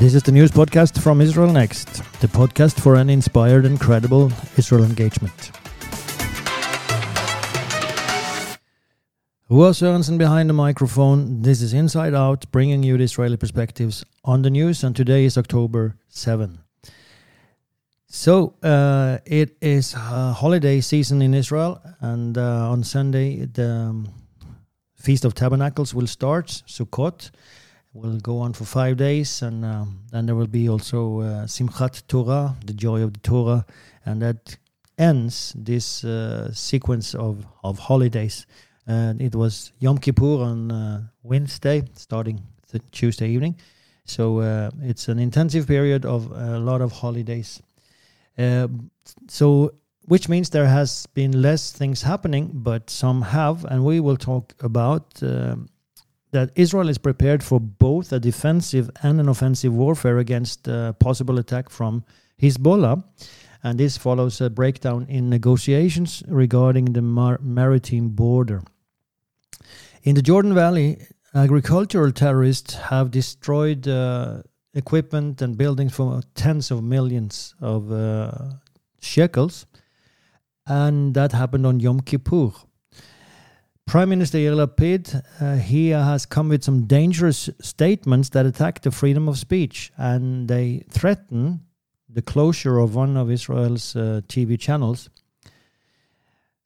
This is the news podcast from Israel Next, the podcast for an inspired and credible Israel engagement. Hua Sørensen behind the microphone. This is Inside Out, bringing you the Israeli perspectives on the news, and today is October 7. So uh, it is holiday season in Israel, and uh, on Sunday the um, Feast of Tabernacles will start, Sukkot will go on for five days, and um, then there will be also uh, Simchat Torah, the joy of the Torah, and that ends this uh, sequence of, of holidays. And it was Yom Kippur on uh, Wednesday, starting th- Tuesday evening. So uh, it's an intensive period of a lot of holidays. Uh, so which means there has been less things happening, but some have, and we will talk about um, that Israel is prepared for both a defensive and an offensive warfare against a possible attack from Hezbollah. And this follows a breakdown in negotiations regarding the mar- maritime border. In the Jordan Valley, agricultural terrorists have destroyed uh, equipment and buildings for tens of millions of uh, shekels, and that happened on Yom Kippur. Prime Minister Yair Lapid, uh, he has come with some dangerous statements that attack the freedom of speech, and they threaten the closure of one of Israel's uh, TV channels.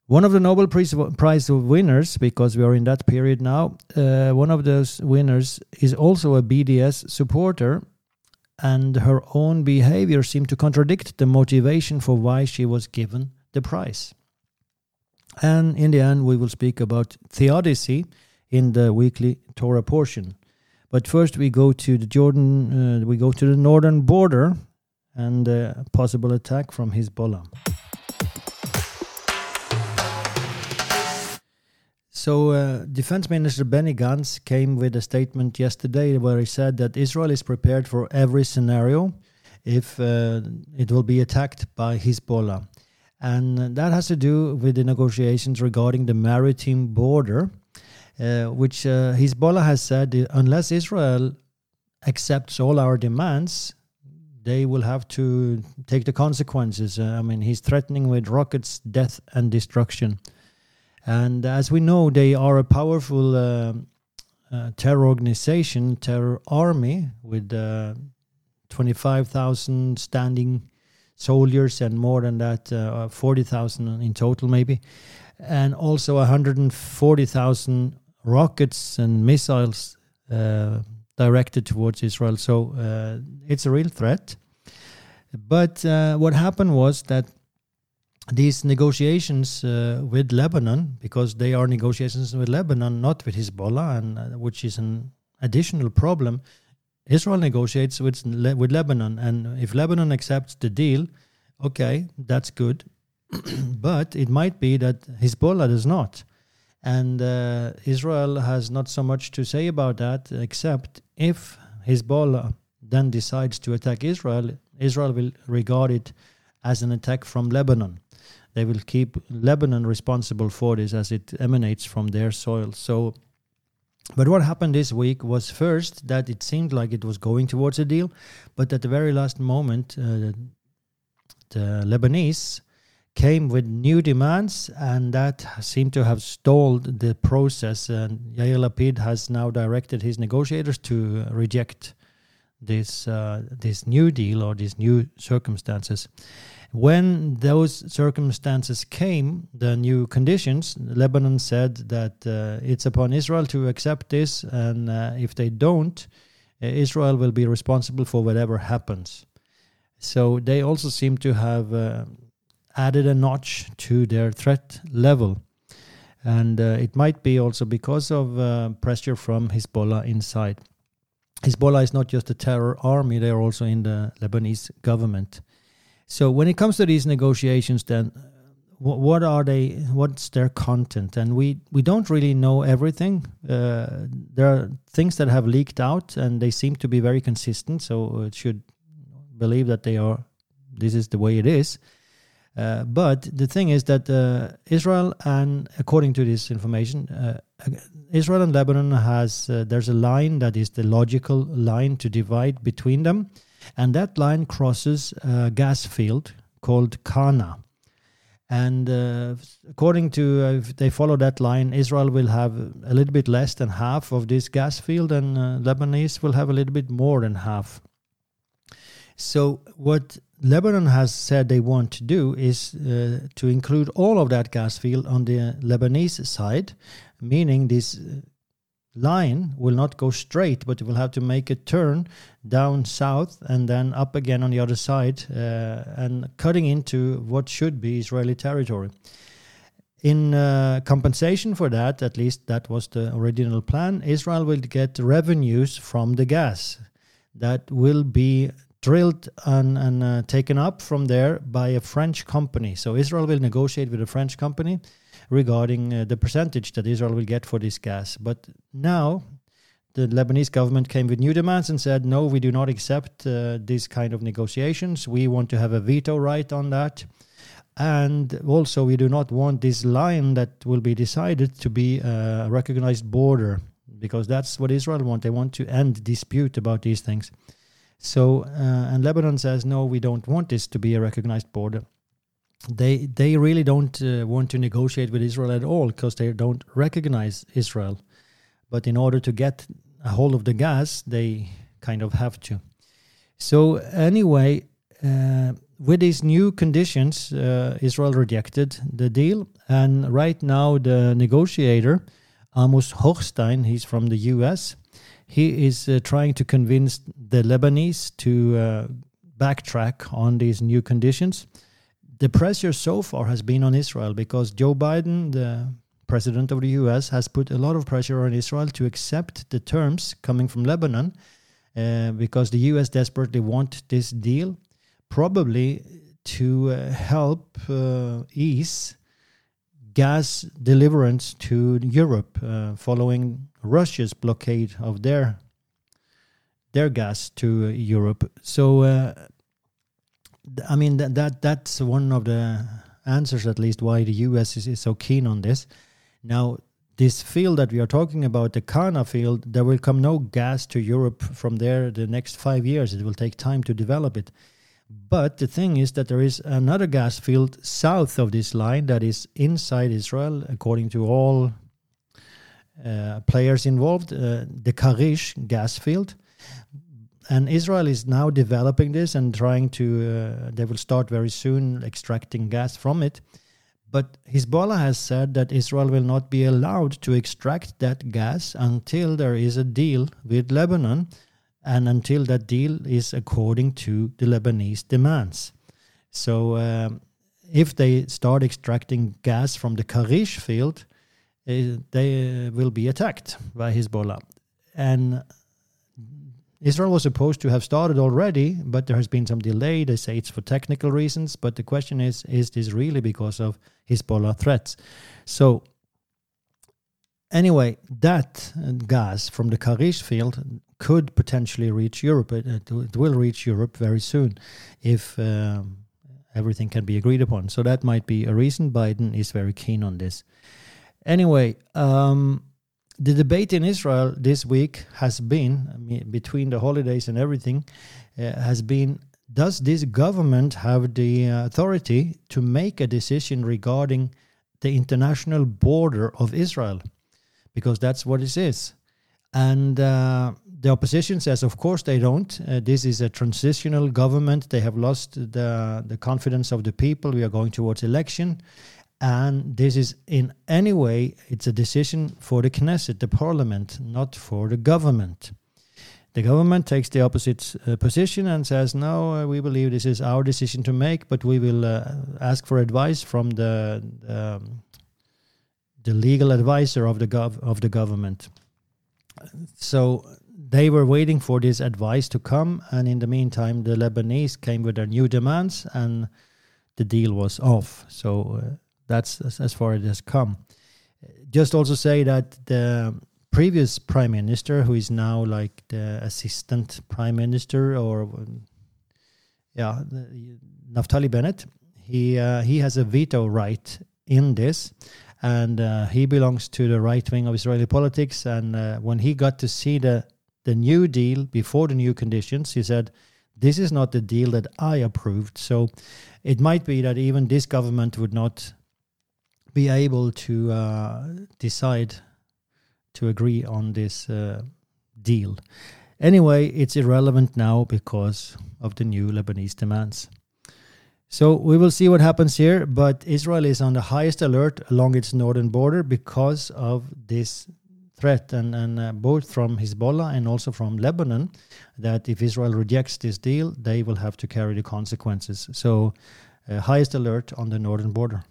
One of the Nobel Prize winners, because we are in that period now, uh, one of those winners is also a BDS supporter, and her own behavior seemed to contradict the motivation for why she was given the prize. And in the end, we will speak about theodicy in the weekly Torah portion. But first, we go to the Jordan, uh, we go to the northern border and possible attack from Hezbollah. So, uh, Defense Minister Benny Gantz came with a statement yesterday where he said that Israel is prepared for every scenario if uh, it will be attacked by Hezbollah and that has to do with the negotiations regarding the maritime border, uh, which uh, Hezbollah has said unless Israel accepts all our demands, they will have to take the consequences. Uh, I mean, he's threatening with rockets, death, and destruction. And as we know, they are a powerful uh, uh, terror organization, terror army, with uh, 25,000 standing soldiers and more than that, uh, 40,000 in total, maybe, and also 140,000 rockets and missiles uh, directed towards Israel. So uh, it's a real threat. But uh, what happened was that these negotiations uh, with Lebanon, because they are negotiations with Lebanon, not with Hezbollah, and uh, which is an additional problem Israel negotiates with with Lebanon, and if Lebanon accepts the deal, okay, that's good. but it might be that Hezbollah does not, and uh, Israel has not so much to say about that, except if Hezbollah then decides to attack Israel, Israel will regard it as an attack from Lebanon. They will keep Lebanon responsible for this as it emanates from their soil. So but what happened this week was first that it seemed like it was going towards a deal, but at the very last moment, uh, the Lebanese came with new demands, and that seemed to have stalled the process. And Yair Lapid has now directed his negotiators to reject this uh, this new deal or these new circumstances. When those circumstances came, the new conditions, Lebanon said that uh, it's upon Israel to accept this, and uh, if they don't, uh, Israel will be responsible for whatever happens. So they also seem to have uh, added a notch to their threat level. And uh, it might be also because of pressure from Hezbollah inside. Hezbollah is not just a terror army, they are also in the Lebanese government. So when it comes to these negotiations, then what, what are they? What's their content? And we we don't really know everything. Uh, there are things that have leaked out, and they seem to be very consistent. So it should believe that they are. This is the way it is. Uh, but the thing is that uh, Israel and according to this information, uh, Israel and Lebanon has uh, there's a line that is the logical line to divide between them, and that line crosses a gas field called Kana. And uh, according to uh, if they follow that line, Israel will have a little bit less than half of this gas field, and uh, Lebanese will have a little bit more than half. So what Lebanon has said they want to do is uh, to include all of that gas field on the Lebanese side, meaning this uh, line will not go straight, but it will have to make a turn down south and then up again on the other side uh, and cutting into what should be Israeli territory. In uh, compensation for that, at least that was the original plan, Israel will get revenues from the gas that will be drilled and, and uh, taken up from there by a French company. So Israel will negotiate with a French company regarding uh, the percentage that Israel will get for this gas. But now the Lebanese government came with new demands and said, no, we do not accept uh, this kind of negotiations. We want to have a veto right on that. And also, we do not want this line that will be decided to be a recognized border because that's what Israel want. They want to end dispute about these things. So, uh, and Lebanon says, no, we don't want this to be a recognized border they they really don't uh, want to negotiate with Israel at all because they don't recognize Israel. But in order to get a hold of the gas, they kind of have to. So anyway, uh, with these new conditions, uh, Israel rejected the deal, and right now the negotiator Amos Hochstein, he's from the U.S. He is uh, trying to convince the Lebanese to uh, backtrack on these new conditions the pressure so far has been on Israel because Joe Biden, the president of the US, has put a lot of pressure on Israel to accept the terms coming from Lebanon uh, because the US desperately want this deal, probably to uh, help uh, ease gas deliverance to Europe uh, following Russia's blockade of their their gas to Europe. So uh, I mean that, that that's one of the answers, at least, why the U.S. is, is so keen on this. Now, this field that we are talking about, the Kana field, there will come no gas to Europe from there the next five years. It will take time to develop it. But the thing is that there is another gas field south of this line that is inside Israel, according to all uh, players involved, uh, the Karish gas field and Israel is now developing this and trying to. Uh, they will start very soon extracting gas from it. But Hezbollah has said that Israel will not be allowed to extract that gas until there is a deal with Lebanon and until that deal is according to the Lebanese demands. So, um, if they start extracting gas from the Karish field, uh, they uh, will be attacked by Hezbollah. And Israel was supposed to have started already, but there has been some delay. They say it's for technical reasons, but the question is is this really because of Hezbollah threats? So, anyway, that gas from the Karish field could potentially reach Europe. It, it will reach Europe very soon if um, everything can be agreed upon. So, that might be a reason Biden is very keen on this. Anyway, um, the debate in Israel this week has been, between the holidays and everything, uh, has been does this government have the authority to make a decision regarding the international border of Israel? Because that's what it is. And uh, the opposition says, of course, they don't. Uh, this is a transitional government. They have lost the, the confidence of the people. We are going towards election and this is in any way it's a decision for the Knesset, the parliament, not for the government. The government takes the opposite uh, position and says, "No, uh, we believe this is our decision to make, but we will uh, ask for advice from the um, the legal advisor of the gov- of the government." So they were waiting for this advice to come, and in the meantime, the Lebanese came with their new demands, and the deal was off. So uh, that's as, far as it has come. Just also say that the previous prime minister, who is now like the assistant prime minister, or yeah, Naftali Bennett, he uh, he has a veto right in this, and uh, he belongs to the right wing of Israeli politics. And uh, when he got to see the the new deal before the new conditions, he said, "This is not the deal that I approved." So it might be that even this government would not be able to uh, decide to agree on this uh, deal. Anyway, it's irrelevant now because of the new Lebanese demands. So we will see what happens here, but Israel is on the highest alert along its northern border because of this threat, and, and uh, both from Hezbollah and also from Lebanon, that if Israel rejects this deal, they will have to carry the consequences. So, uh, highest alert on the northern border.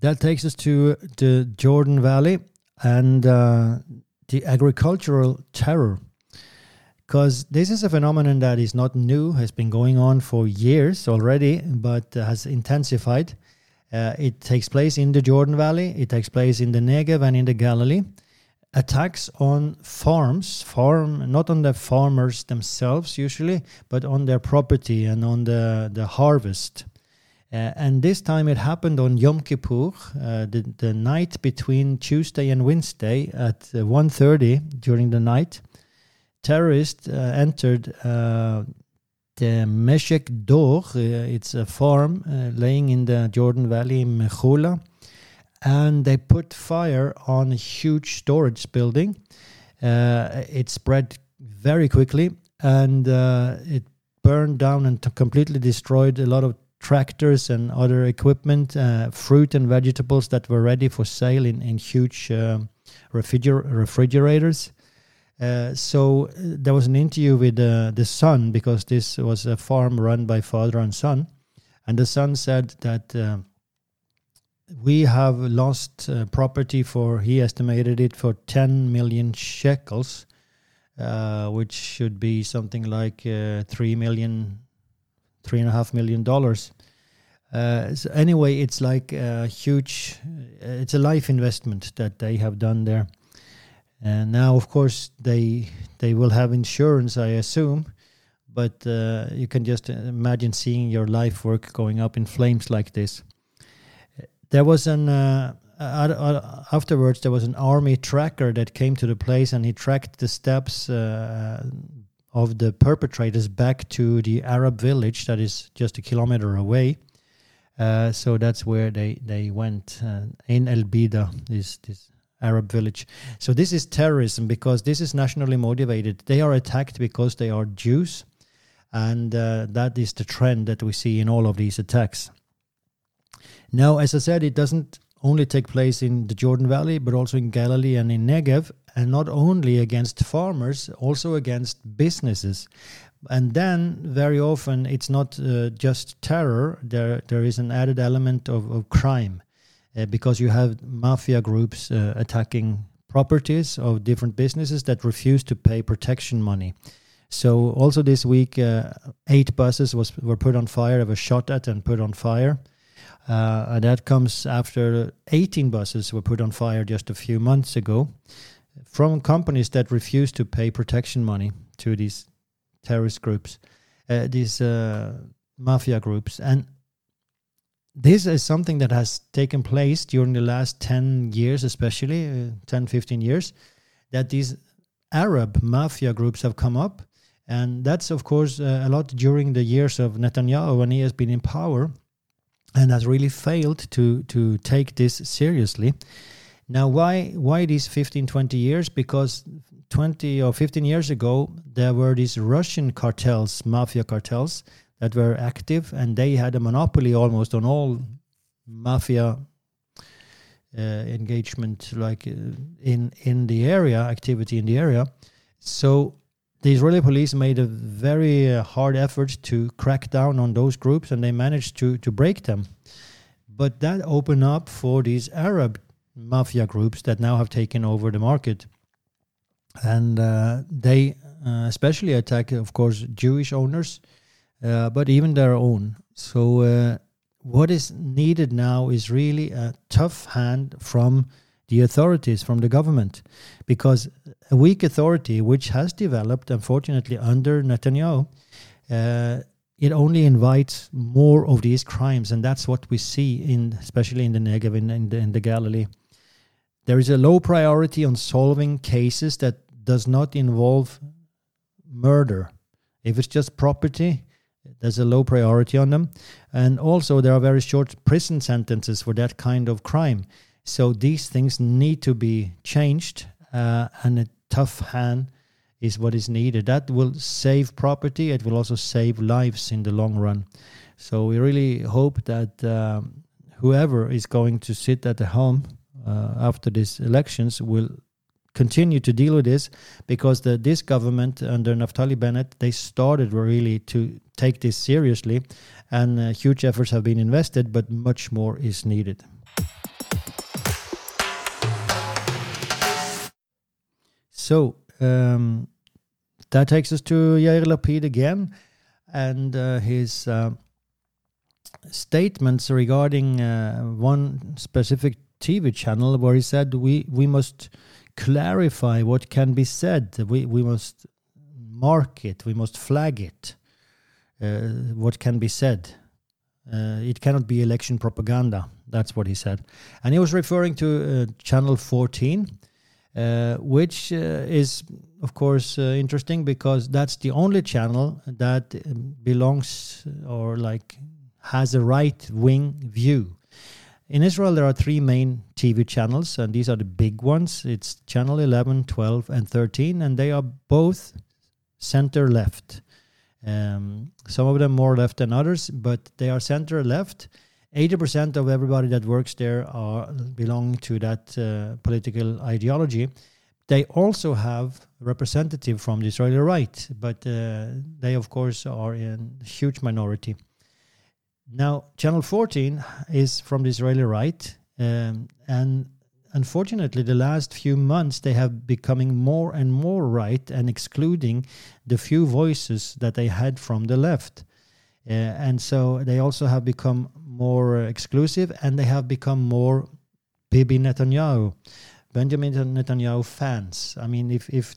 That takes us to the Jordan Valley and uh, the agricultural terror. Because this is a phenomenon that is not new, has been going on for years already, but has intensified. Uh, it takes place in the Jordan Valley, it takes place in the Negev and in the Galilee. Attacks on farms, farm not on the farmers themselves usually, but on their property and on the, the harvest. Uh, and this time it happened on Yom Kippur, uh, the, the night between Tuesday and Wednesday at uh, 1.30 during the night. Terrorists uh, entered uh, the Meshek Dor, it's a farm laying in the Jordan Valley in Mechula, and they put fire on a huge storage building. it spread very quickly and it burned down and completely destroyed a lot of tractors and other equipment, uh, fruit and vegetables that were ready for sale in, in huge uh, refriger- refrigerators. Uh, so uh, there was an interview with uh, the son because this was a farm run by father and son. And the son said that uh, we have lost property for, he estimated it for 10 million shekels, which should be something like 3 million three and a half million dollars. Uh, so anyway, it's like a huge, uh, it's a life investment that they have done there. And now, of course, they they will have insurance, I assume, but uh, you can just imagine seeing your life work going up in flames like this. There was an uh, afterwards there was an army tracker that came to the place and he tracked the steps uh, of the perpetrators back to the Arab village that is just a kilometer away. Uh, so that's where they they went uh, in El Bida, this this Arab village. So this is terrorism because this is nationally motivated. They are attacked because they are Jews, and uh, that is the trend that we see in all of these attacks. Now, as I said, it doesn't only take place in the Jordan Valley, but also in Galilee and in Negev, and not only against farmers, also against businesses. And then, very often, it's not uh, just terror. There, there is an added element of, of crime, uh, because you have mafia groups uh, attacking properties of different businesses that refuse to pay protection money. So, also this week, uh, eight buses was were put on fire. Were shot at and put on fire. Uh, and that comes after 18 buses were put on fire just a few months ago from companies that refuse to pay protection money to these terrorist groups, uh, these uh, mafia groups. And this is something that has taken place during the last 10 years, especially uh, 10, 15 years, that these Arab mafia groups have come up. And that's, of course, uh, a lot during the years of Netanyahu when he has been in power and has really failed to to take this seriously. Now, why why these 15, 20 years? Because 20 or 15 years ago, there were these Russian cartels, mafia cartels, that were active, and they had a monopoly almost on all mafia uh, engagement, like uh, in in the area, activity in the area. So the Israeli police made a very uh, hard effort to crack down on those groups, and they managed to to break them. But that opened up for these Arab mafia groups that now have taken over the market, and uh, they uh, especially attack, of course, Jewish owners, uh, but even their own. So uh, what is needed now is really a tough hand from the authorities from the government. Because a weak authority which has developed unfortunately under Netanyahu uh, it only invites more of these crimes. And that's what we see in especially in the Negev in, in, the, in the Galilee there is a low priority on solving cases that does not involve murder if it's just property there's a low priority on them and also there are very short prison sentences for that kind of crime so these things need to be changed, uh, and a tough hand is what is needed. That will save property. It will also save lives in the long run. So we really hope that um, whoever is going to sit at the home uh, after these elections will continue to deal with this because the, this government under Naftali Bennett they started really to take this seriously and uh, huge efforts have been invested but much more is needed. So um, that takes us to Yair Lapid again and uh, his uh, statements regarding uh, one specific TV channel where he said we we must clarify what can be said. We we must mark it. We must flag it. Uh, what can be said. Uh, it cannot be election propaganda. That's what he said, and he was referring to uh, Channel 14 uh, which uh, is of course uh, interesting because that's the only channel that um, belongs or like has a right wing view. In Israel, there are three main TV channels, and these are the big ones. It's channel 11, 12, and 13, and they are both center left. Um, some of them more left than others, but they are center left 80% of everybody that works there are belong to that uh, political ideology. They also have representative from the Israeli right, but uh, they, of course, are in huge minority. Now, Channel 14 is from the Israeli right, um, and unfortunately, the last few months they have becoming more and more right and excluding the few voices that they had from the left. Uh, and so they also have become more exclusive and they have become more Bibi Netanyahu, Benjamin Netanyahu fans. I mean, if if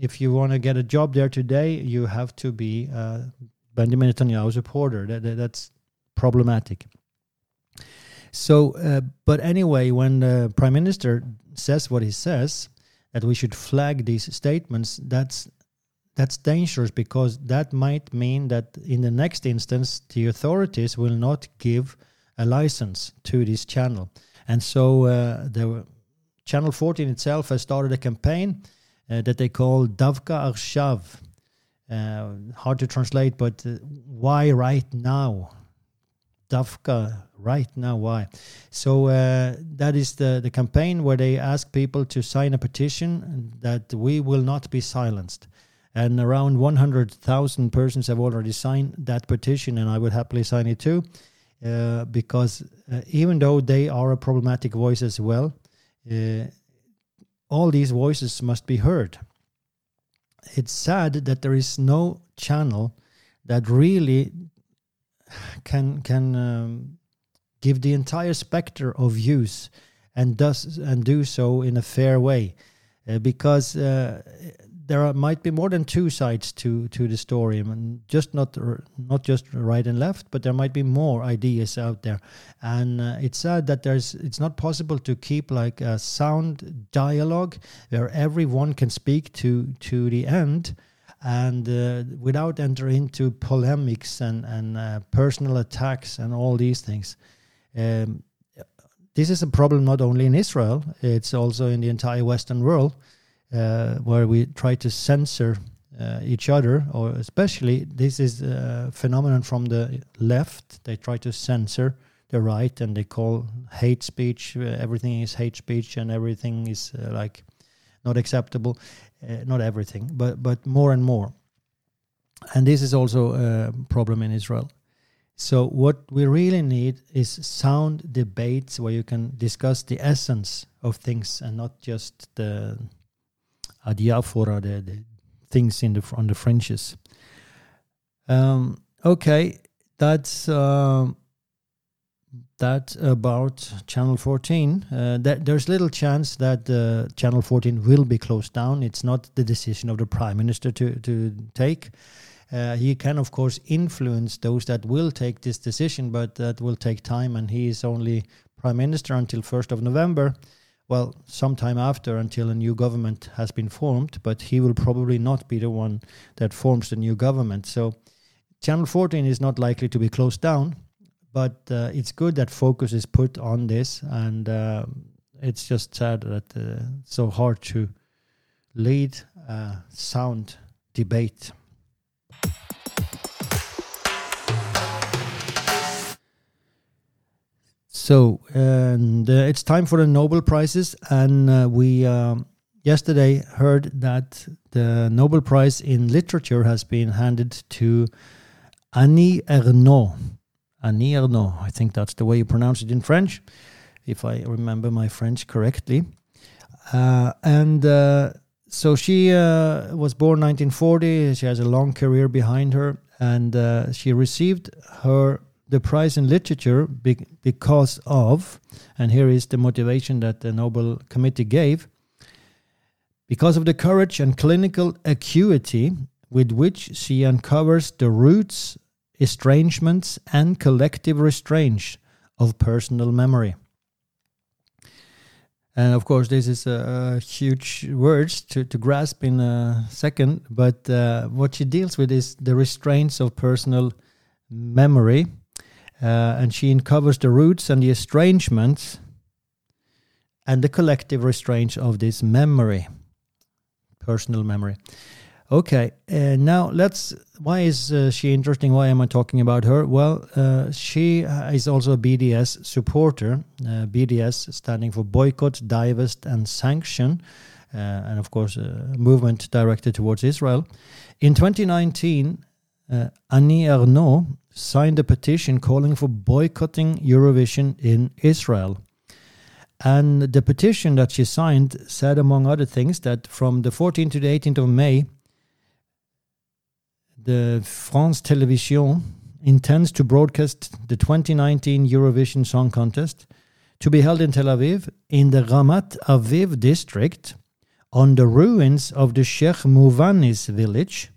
if you want to get a job there today, you have to be a Benjamin Netanyahu supporter. That, that, that's problematic. So, uh, but anyway, when the prime minister says what he says, that we should flag these statements, that's that's dangerous because that might mean that in the next instance the authorities will not give a license to this channel. And so uh, the channel 14 itself has started a campaign uh, that they call davka achshav uh, hard to translate but uh, why right now davka right now why so uh, that is the, the campaign where they ask people to sign a petition that we will not be silenced and around 100,000 persons have already signed that petition, and I would happily sign it too, uh, because uh, even though they are a problematic voice as well, uh, all these voices must be heard. It's sad that there is no channel that really can can um, give the entire specter of views and does and do so in a fair way, uh, because uh, there are, might be more than two sides to to the story, and just not not just right and left, but there might be more ideas out there. And uh, it's sad that there's it's not possible to keep like a sound dialogue where everyone can speak to to the end, and uh, without entering into polemics and and uh, personal attacks and all these things. Um, this is a problem not only in Israel; it's also in the entire Western world uh, where we try to censor uh, each other, or especially this is a phenomenon from the left. They try to censor the right, and they call hate speech. Uh, everything is hate speech, and everything is uh, like not acceptable. Uh, not everything, but but more and more. And this is also a problem in Israel. So what we really need is sound debates where you can discuss the essence of things and not just the adiaphora, the, the things in the on the Frenches. Um, okay, that's uh, that about Channel 14. Uh, there's little chance that uh, Channel 14 will be closed down. It's not the decision of the Prime Minister to, to take. Uh, he can, of course, influence those that will take this decision, but that will take time, and he is only Prime Minister until 1st of November. Well, sometime after, until a new government has been formed, but he will probably not be the one that forms the new government. So, Channel 14 is not likely to be closed down but uh, it's good that focus is put on this, and uh, it's just sad that uh, it's so hard to lead a sound debate. So, and uh, it's time for the Nobel Prizes, and uh, we um, yesterday heard that the Nobel Prize in Literature has been handed to Annie Ernaux. Annie Ernaux. I think that's the way you pronounce it in French, if I remember my French correctly. Uh, and uh, so she uh, was born 1940. She has a long career behind her, and uh, she received her the prize in literature be- because of, and here is the motivation that the Nobel Committee gave, because of the courage and clinical acuity with which she uncovers the roots estrangements, and collective restraints of personal memory. And of course, this is a, a huge words to, to grasp in a second. But uh, what she deals with is the restraints of personal memory, uh, and she uncovers the roots and the estrangements and the collective restraints of this memory, personal memory. Okay, uh, now let's. Why is uh, she interesting? Why am I talking about her? Well, uh, she is also a BDS supporter. Uh, BDS standing for Boycott, Divest, and Sanction, uh, and of course, a movement directed towards Israel. In 2019, uh, Annie Ernaux signed a petition calling for boycotting Eurovision in Israel. And the petition that she signed said, among other things, that from the 14th to the 18th of May, the France Television intends to broadcast the 2019 Eurovision Song Contest to be held in Tel Aviv in the Ramat Aviv district on the ruins of the Sheikh Mouvanis village,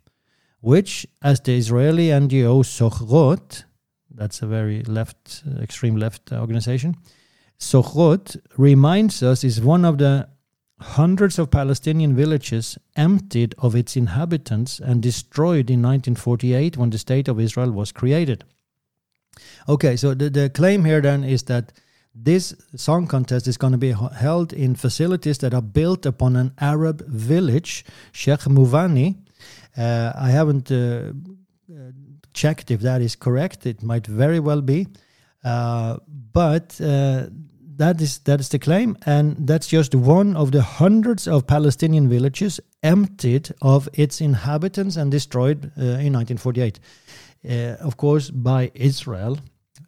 which, as the Israeli NGO Zochrot, that's a very left, extreme left uh, organization, Zochrot reminds us is one of the hundreds of Palestinian villages emptied of its inhabitants and destroyed in 1948 when the State of Israel was created. Okay, so the, the claim here then is that this song contest is going to be held in facilities that are built upon an Arab village, Sheikh Mouvani. Uh, I haven't uh, checked if that is correct. It might very well be. Uh, but uh, that is that is the claim, and that's just one of the hundreds of Palestinian villages emptied of its inhabitants and destroyed uh, in 1948. Uh, of course, by Israel.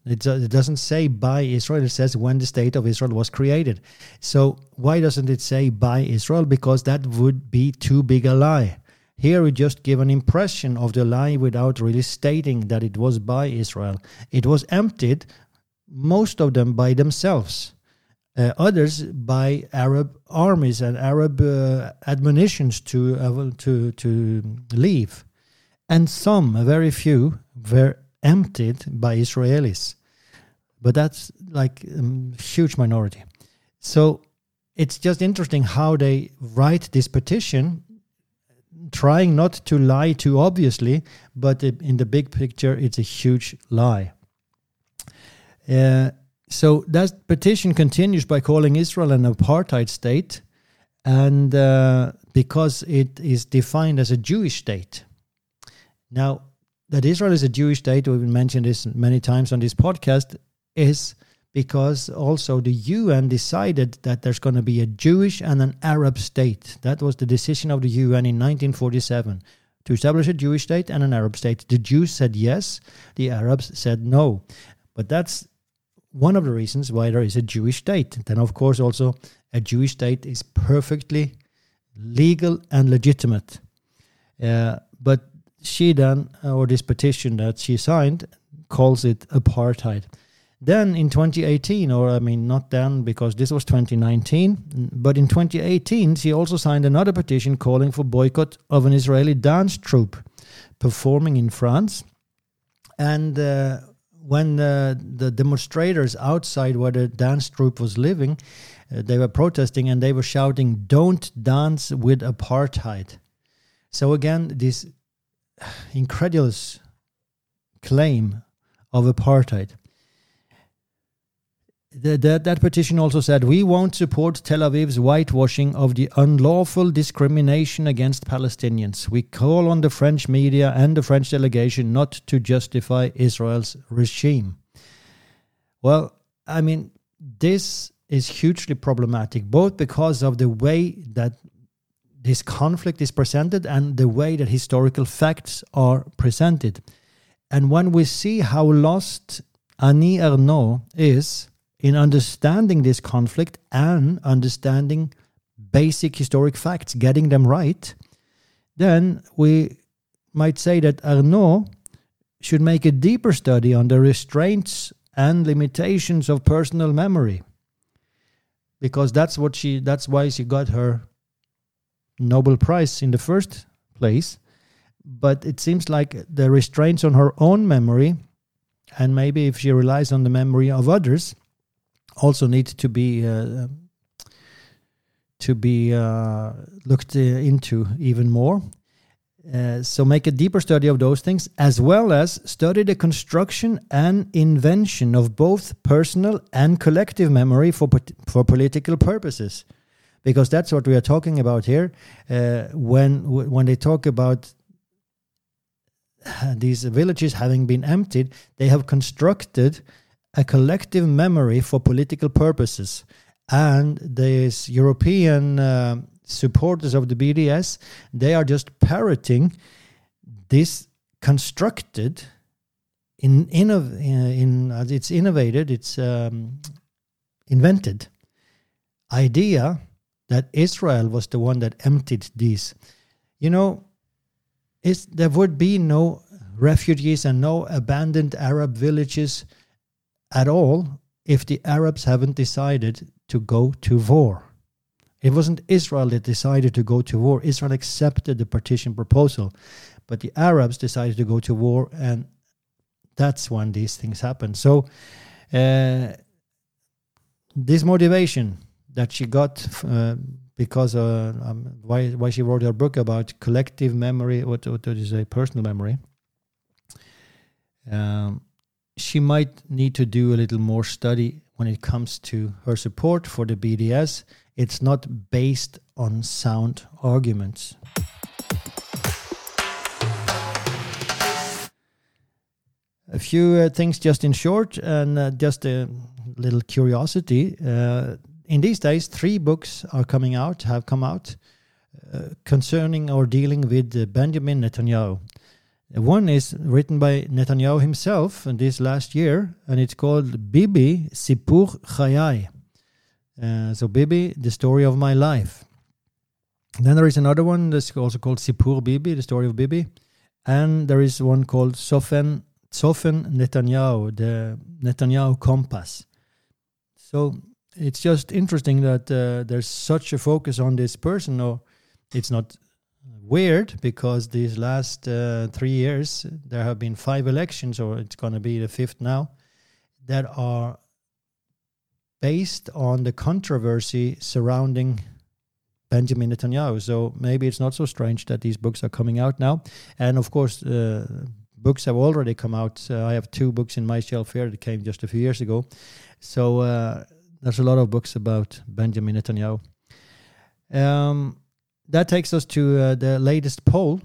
It, uh, it doesn't say by Israel. It says when the state of Israel was created. So why doesn't it say by Israel? Because that would be too big a lie. Here we just give an impression of the lie without really stating that it was by Israel. It was emptied, most of them by themselves uh, others by Arab armies and Arab uh, admonitions to uh, to to leave, and some, a very few, were emptied by Israelis, but that's like a um, huge minority. So it's just interesting how they write this petition, trying not to lie too obviously, but in the big picture, it's a huge lie. Uh, so that petition continues by calling Israel an apartheid state, and uh, because it is defined as a Jewish state. Now, that Israel is a Jewish state, we've mentioned this many times on this podcast, is because also the UN decided that there's going to be a Jewish and an Arab state. That was the decision of the UN in 1947 to establish a Jewish state and an Arab state. The Jews said yes, the Arabs said no. But that's one of the reasons why there is a Jewish state. Then, of course, also a Jewish state is perfectly legal and legitimate. Uh, but she then, or this petition that she signed, calls it apartheid. Then in 2018, or I mean, not then because this was 2019, but in 2018, she also signed another petition calling for boycott of an Israeli dance troupe performing in France. And uh, when uh, the demonstrators outside where the dance troupe was living, uh, they were protesting and they were shouting, Don't dance with apartheid. So again, this incredulous claim of apartheid the, the, that petition also said we won't support Tel Aviv's whitewashing of the unlawful discrimination against Palestinians. We call on the French media and the French delegation not to justify Israel's regime. Well, I mean, this is hugely problematic, both because of the way that this conflict is presented and the way that historical facts are presented. And when we see how lost Annie Ernaux is in understanding this conflict and understanding basic historic facts, getting them right, then we might say that Ernaux should make a deeper study on the restraints and limitations of personal memory. Because that's what she that's why she got her Nobel Prize in the first place. But it seems like the restraints on her own memory, and maybe if she relies on the memory of others, also need to be uh, to be uh, looked uh, into even more. So make a deeper study of those things as well as study the construction and invention of both personal and collective memory for for political purposes because that's what we are talking about here uh, when when they talk about these villages having been emptied they have constructed a collective memory for political purposes. And these European uh, supporters of the BDS, they are just parroting this constructed, in, innov- in, uh, it's innovated, it's um, invented idea that Israel was the one that emptied these. You know, there would be no refugees and no abandoned Arab villages at all if the Arabs haven't decided to go to war. It wasn't Israel that decided to go to war. Israel accepted the partition proposal, but the Arabs decided to go to war, and that's when these things happen. So, uh, this motivation that she got uh, because uh, um, why why she wrote her book about collective memory, what what is a personal memory. Um, she might need to do a little more study when it comes to her support for the BDS. It's not based on sound arguments. A few uh, things just in short, and uh, just a little curiosity. Uh, in these days, three books are coming out, have come out, uh, concerning or dealing with uh, Benjamin Netanyahu. One is written by Netanyahu himself this last year, and it's called Bibi Sipur Chayai. Uh, so Bibi, the story of my life. Then there is another one that's also called Sipur Bibi, the story of Bibi, and there is one called Sofen Sofen Netanyahu, the Netanyahu Compass. So it's just interesting that uh, there's such a focus on this person, or it's not weird because these last uh, three years there have been five elections, or it's going to be the fifth now, that are based on the controversy surrounding Benjamin Netanyahu. So maybe it's not so strange that these books are coming out now. And of course, uh, books have already come out. Uh, I have two books in my shelf here that came just a few years ago. So uh, there's a lot of books about Benjamin Netanyahu. Um, that takes us to uh, the latest poll.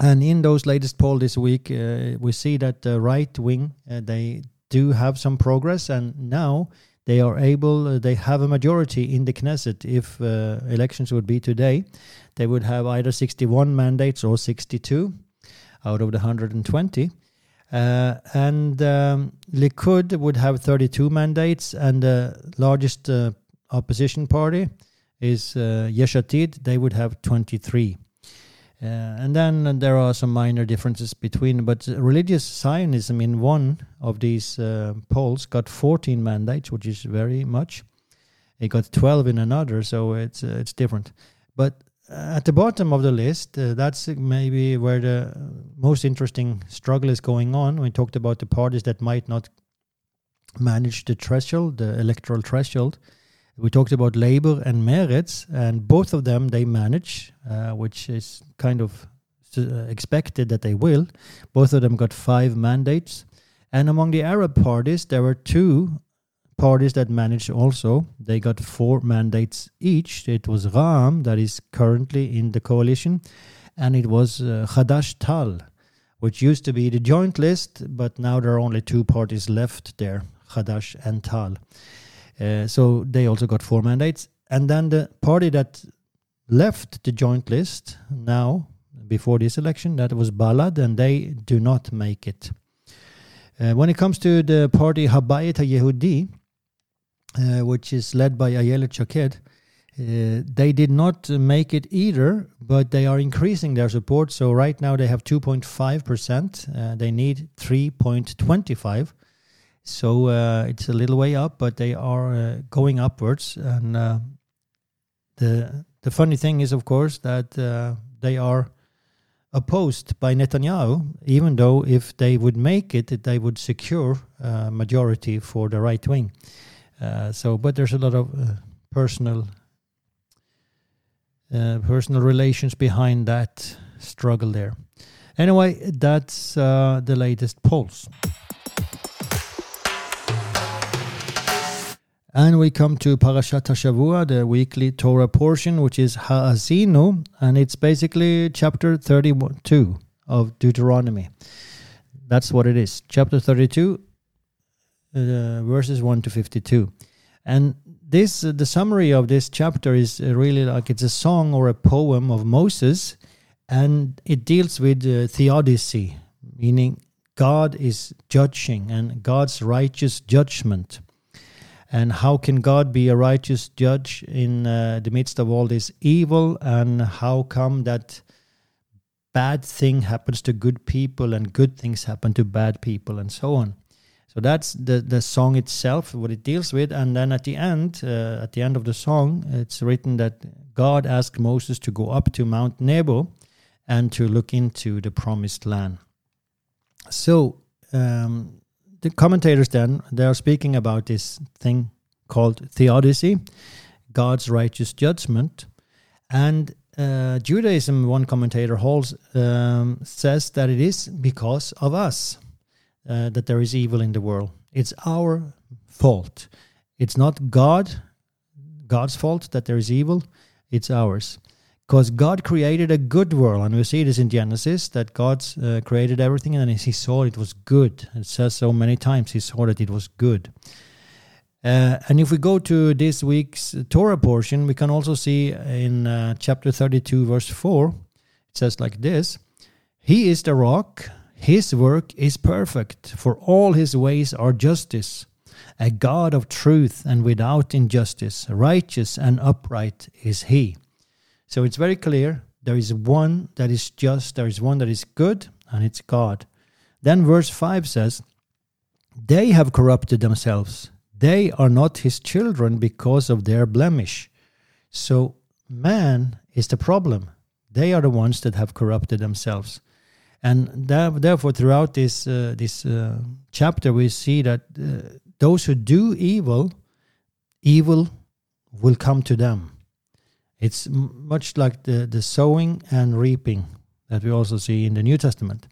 And in those latest poll this week, uh, we see that the right wing uh, they do have some progress, and now they are able. Uh, they have a majority in the Knesset. If uh, elections would be today, they would have either 61 mandates or 62 out of the 120. Uh, and um, Likud would have 32 mandates, and the largest opposition party is uh, Yesh Atid, they would have 23. Uh, and then there are some minor differences between, but religious Zionism in one of these uh, polls got 14 mandates, which is very much. It got 12 in another, so it's uh, it's different. But at the bottom of the list, uh, that's maybe where the most interesting struggle is going on. We talked about the parties that might not manage the threshold, the electoral threshold. We talked about Labour and Meretz, and both of them they manage, uh, which is kind of uh, expected that they will. Both of them got five mandates. And among the Arab parties, there were two parties that managed also. They got four mandates each. It was Ra'am that is currently in the coalition, and it was uh, Hadash Ta'al, which used to be the joint list, but now there are only two parties left there, Hadash and Ta'al. Uh, so they also got four mandates. And then the party that left the joint list now, before this election, that was Balad, and they do not make it. Uh, when it comes to the party Habayit Yehudi, uh, which is led by Ayelet Shaked, uh, they did not make it either, but they are increasing their support. So right now they have 2.5%. Uh, they need 3.25. So uh, it's a little way up, but they are uh, going upwards. And uh, the the funny thing is, of course, that they are opposed by Netanyahu. Even though if they would make it, they would secure a majority for the right wing. Uh, so, but there's a lot of uh, personal personal relations behind that struggle there. Anyway, that's the latest polls. And we come to Parashat Hashavua, the weekly Torah portion, which is Ha'azinu, and it's basically chapter 32 of Deuteronomy. That's what it is. Chapter 32, uh, verses 1 to 52. And this, uh, the summary of this chapter is uh, really like it's a song or a poem of Moses, and it deals with uh, theodicy, meaning God is judging and God's righteous judgment and how can God be a righteous judge in uh, the midst of all this evil? And how come that bad thing happens to good people and good things happen to bad people and so on? So that's the the song itself, what it deals with, and then at the end, uh, at the end of the song, it's written that God asked Moses to go up to Mount Nebo and to look into the promised land. So um, the commentators then they are speaking about this thing called theodicy, God's righteous judgment, and uh, Judaism. One commentator holds um, says that it is because of us uh, that there is evil in the world. It's our fault. It's not God, God's fault that there is evil. It's ours because God created a good world, and we see this in Genesis that God uh, created everything, and He saw it was good. It says so many times He saw that it was good. Uh, and if we go to this week's Torah portion, we can also see in uh, chapter 32, verse 4, it says like this He is the rock, His work is perfect, for all His ways are justice. A God of truth and without injustice, righteous and upright is He. So it's very clear there is one that is just, there is one that is good, and it's God. Then verse 5 says, They have corrupted themselves. They are not his children because of their blemish. So man is the problem. They are the ones that have corrupted themselves. And therefore, throughout this, uh, this uh, chapter, we see that uh, those who do evil, evil will come to them. It's much like the, the sowing and reaping that we also see in the New Testament.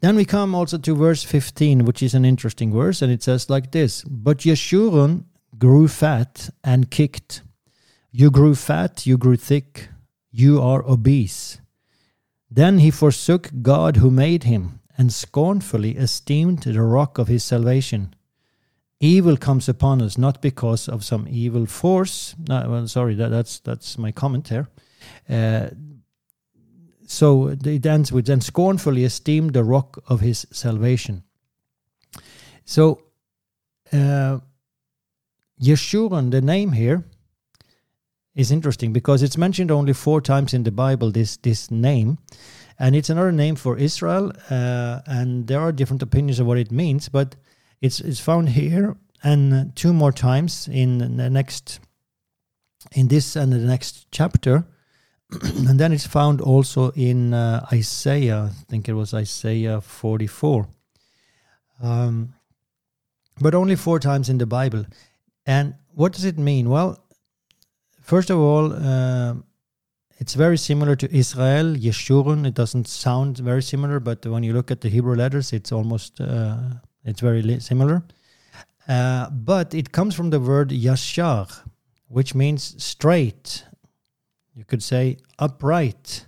Then we come also to verse 15, which is an interesting verse, and it says like this But Yeshurun grew fat and kicked. You grew fat, you grew thick, you are obese. Then he forsook God who made him, and scornfully esteemed the rock of his salvation evil comes upon us not because of some evil force. No, well, sorry, that, that's that's my comment here. Uh, so it ends with then scornfully esteemed the rock of his salvation. So uh, Yeshurun, the name here, is interesting because it's mentioned only four times in the Bible. This this name, and it's another name for Israel. Uh, and there are different opinions of what it means, but it's it's found here and two more times in the next in this and the next chapter. and then it's found also in uh, Isaiah. I think it was Isaiah 44. Um, but only four times in the Bible. And what does it mean? Well, first of all, uh, it's very similar to Israel, Yeshurun. It doesn't sound very similar, but when you look at the Hebrew letters, it's almost uh, it's very similar. Uh, but it comes from the word yashar, which means straight. You could say upright.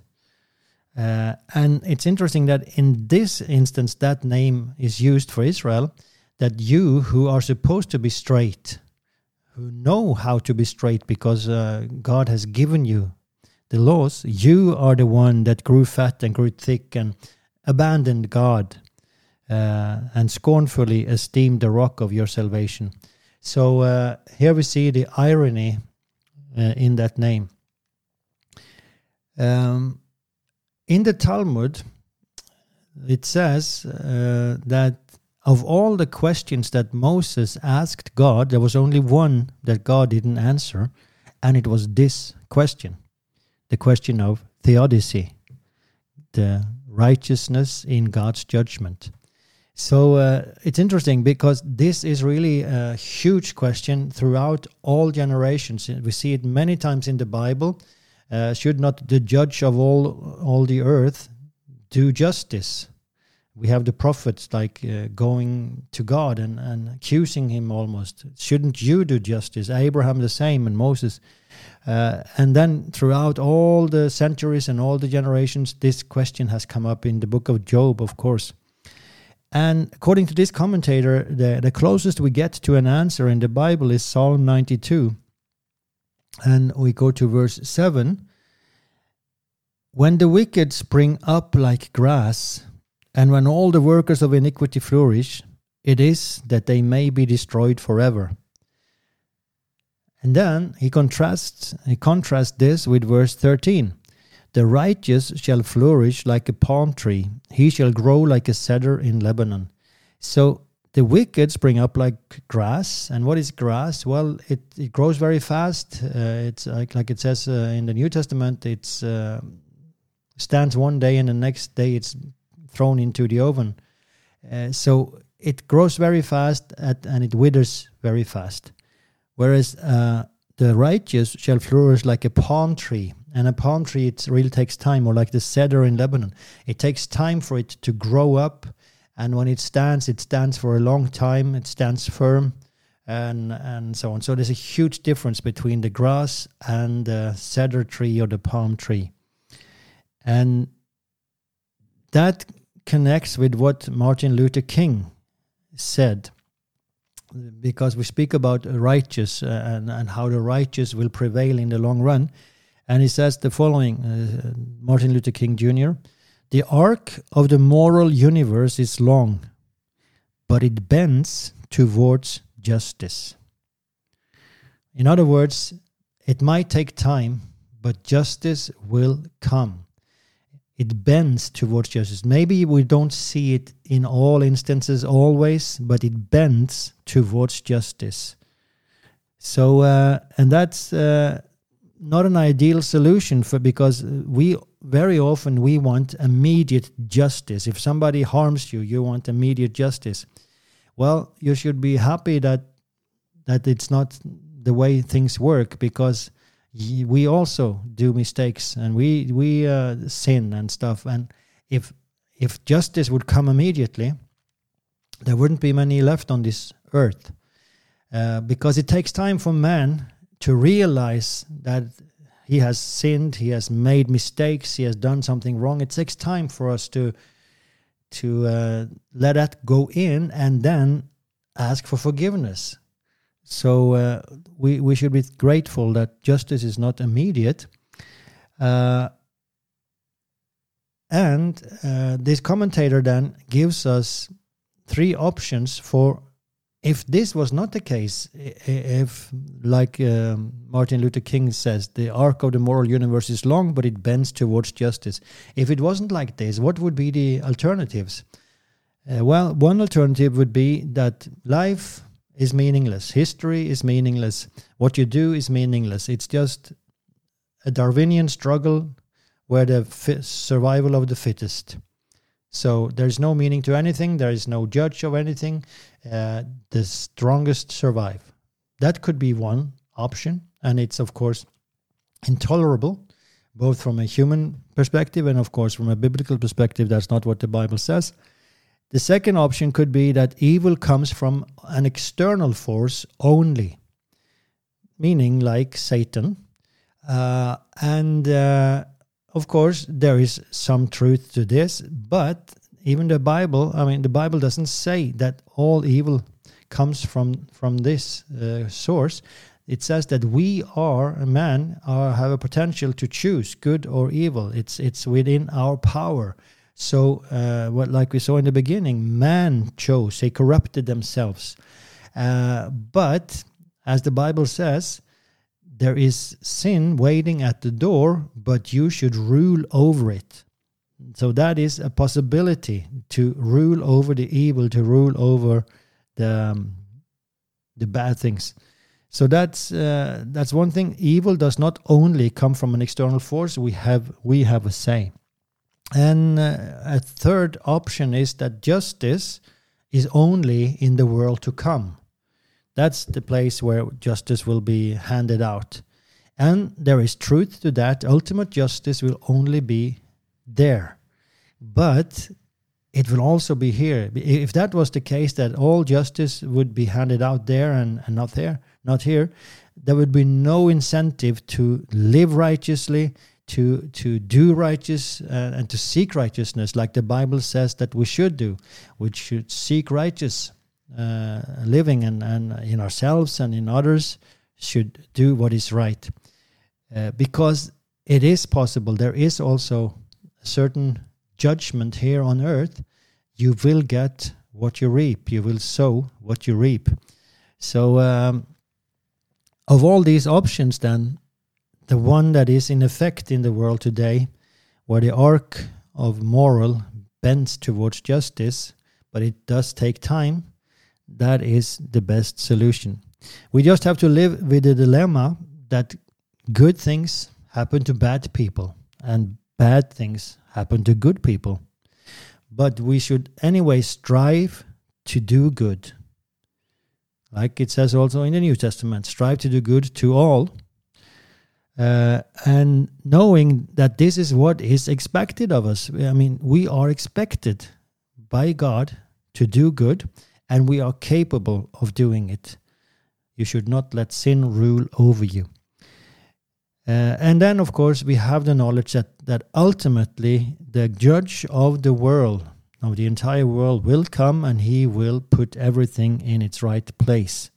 Uh, and it's interesting that in this instance, that name is used for Israel, that you who are supposed to be straight, who know how to be straight because uh, God has given you the laws, you are the one that grew fat and grew thick and abandoned God and scornfully esteemed the rock of your salvation. So uh, here we see the irony uh, in that name. Um, in the Talmud, it says uh, that of all the questions that Moses asked God, there was only one that God didn't answer, and it was this question the question of theodicy, the righteousness in God's judgment. So uh, it's interesting because this is really a huge question throughout all generations. We see it many times in the Bible. Uh, should not the judge of all all the earth do justice? We have the prophets like uh, going to God and, and accusing him almost. Shouldn't you do justice? Abraham the same and Moses. Uh, and then throughout all the centuries and all the generations, this question has come up in the book of Job, of course. And according to this commentator, the, the closest we get to an answer in the Bible is Psalm 92. And we go to verse 7. When the wicked spring up like grass, and when all the workers of iniquity flourish, it is that they may be destroyed forever. And then he contrasts he contrasts this with verse 13. The righteous shall flourish like a palm tree, he shall grow like a cedar in Lebanon. So the wicked spring up like grass. And what is grass? Well, it, it grows very fast. Uh, it's like, like it says uh, in the New Testament, it uh, stands one day and the next day it's thrown into the oven. Uh, so it grows very fast at, and it withers very fast. Whereas uh, the righteous shall flourish like a palm tree and a palm tree, it really takes time, or like the cedar in Lebanon. It takes time for it to grow up. And when it stands, it stands for a long time, it stands firm, and, and so on. So there's a huge difference between the grass and the cedar tree or the palm tree. And that connects with what Martin Luther King said because we speak about righteous uh, and, and how the righteous will prevail in the long run. And he says the following uh, Martin Luther King Jr. The arc of the moral universe is long, but it bends towards justice. In other words, it might take time, but justice will come. It bends towards justice. Maybe we don't see it in all instances always, but it bends towards justice. So, uh, and that's uh, not an ideal solution for because we very often we want immediate justice. If somebody harms you, you want immediate justice. Well, you should be happy that that it's not the way things work because we also do mistakes and we we uh, sin and stuff. And if if justice would come immediately, there wouldn't be many left on this earth. Uh, because it takes time for man to realize that he has sinned, he has made mistakes, he has done something wrong. It takes time for us to to uh, let that go in and then ask for forgiveness. So uh, we we should be grateful that justice is not immediate. Uh, and uh, this commentator then gives us three options for if this was not the case, if, like um, Martin Luther King says, the arc of the moral universe is long, but it bends towards justice. If it wasn't like this, what would be the alternatives? Uh, well, one alternative would be that life is meaningless, history is meaningless, what you do is meaningless. It's just a Darwinian struggle where the survival of the fittest. So there's no meaning to anything. There is no judge of anything. Uh, the strongest survive. That could be one option, and it's of course intolerable, both from a human perspective and of course from a biblical perspective. That's not what the Bible says. The second option could be that evil comes from an external force only, meaning like Satan. Uh, and uh, of course, there is some truth to this, but even the Bible, I mean, the Bible doesn't say that all evil comes from from this uh, source. It says that we are a man are have a potential to choose good or evil. It's it's within our power. So, uh, what like we saw in the beginning, man chose; they corrupted themselves. Uh, but as the Bible says, there is sin waiting at the door, but you should rule over it. So that is a possibility to rule over the evil, to rule over the um, the bad things. So that's uh, that's one thing. Evil does not only come from an external force. We have we have a say. And uh, a third option is that justice is only in the world to come. That's the place where justice will be handed out. And there is truth to that. Ultimate justice will only be there. But it will also be here. If that was the case, that all justice would be handed out there and, and not there, not here, there would be no incentive to live righteously, to to do righteous uh, and to seek righteousness, like the Bible says that we should do. We should seek righteous uh, living and, and in ourselves and in others should do what is right. Uh, because it is possible, there is also a certain judgment here on earth. You will get what you reap, you will sow what you reap. So, um, of all these options, then, the one that is in effect in the world today, where the arc of moral bends towards justice, but it does take time, that is the best solution. We just have to live with the dilemma that good things happen to bad people and bad things happen to good people. But we should anyway strive to do good. Like it says also in the New Testament, strive to do good to all. Uh, and knowing that this is what is expected of us. I mean, we are expected by God to do good and we are capable of doing it. You should not let sin rule over you. Uh, and then, of course, we have the knowledge that, that ultimately the judge of the world, of the entire world, will come and he will put everything in its right place.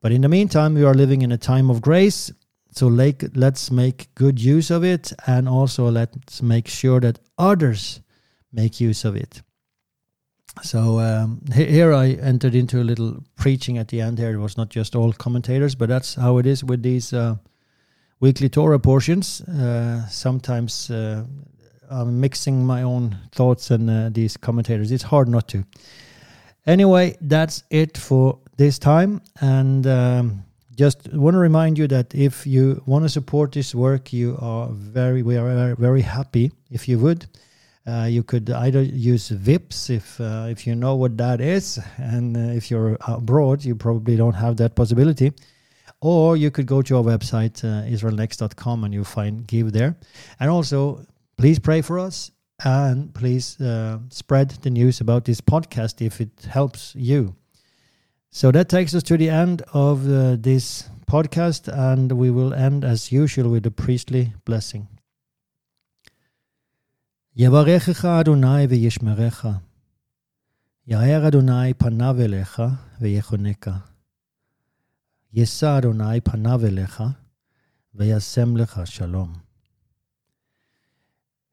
But in the meantime, we are living in a time of grace. So let's make good use of it and also let's make sure that others make use of it. So um, here I entered into a little preaching at the end. Here it was not just all commentators, but that's how it is with these uh, weekly Torah portions. Uh, sometimes uh, I'm mixing my own thoughts and uh, these commentators. It's hard not to. Anyway, that's it for this time, and um, just want to remind you that if you want to support this work, you are very we are very happy if you would. Uh, you could either use Vipps if uh, if you know what that is, and uh, if you're abroad, you probably don't have that possibility. Or you could go to our website uh, israelnext.com and you'll find give there. And also, please pray for us and please uh, spread the news about this podcast if it helps you. So that takes us to the end of uh, this podcast, and we will end as usual with a priestly blessing. יברכך אדוני וישמרך. יאר אדוני פניו אליך ויחונקה. יישא אדוני פניו אליך וישם לך שלום.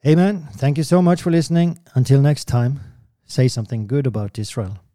Amen. Thank you so much for listening. Until next time, say something good about Israel.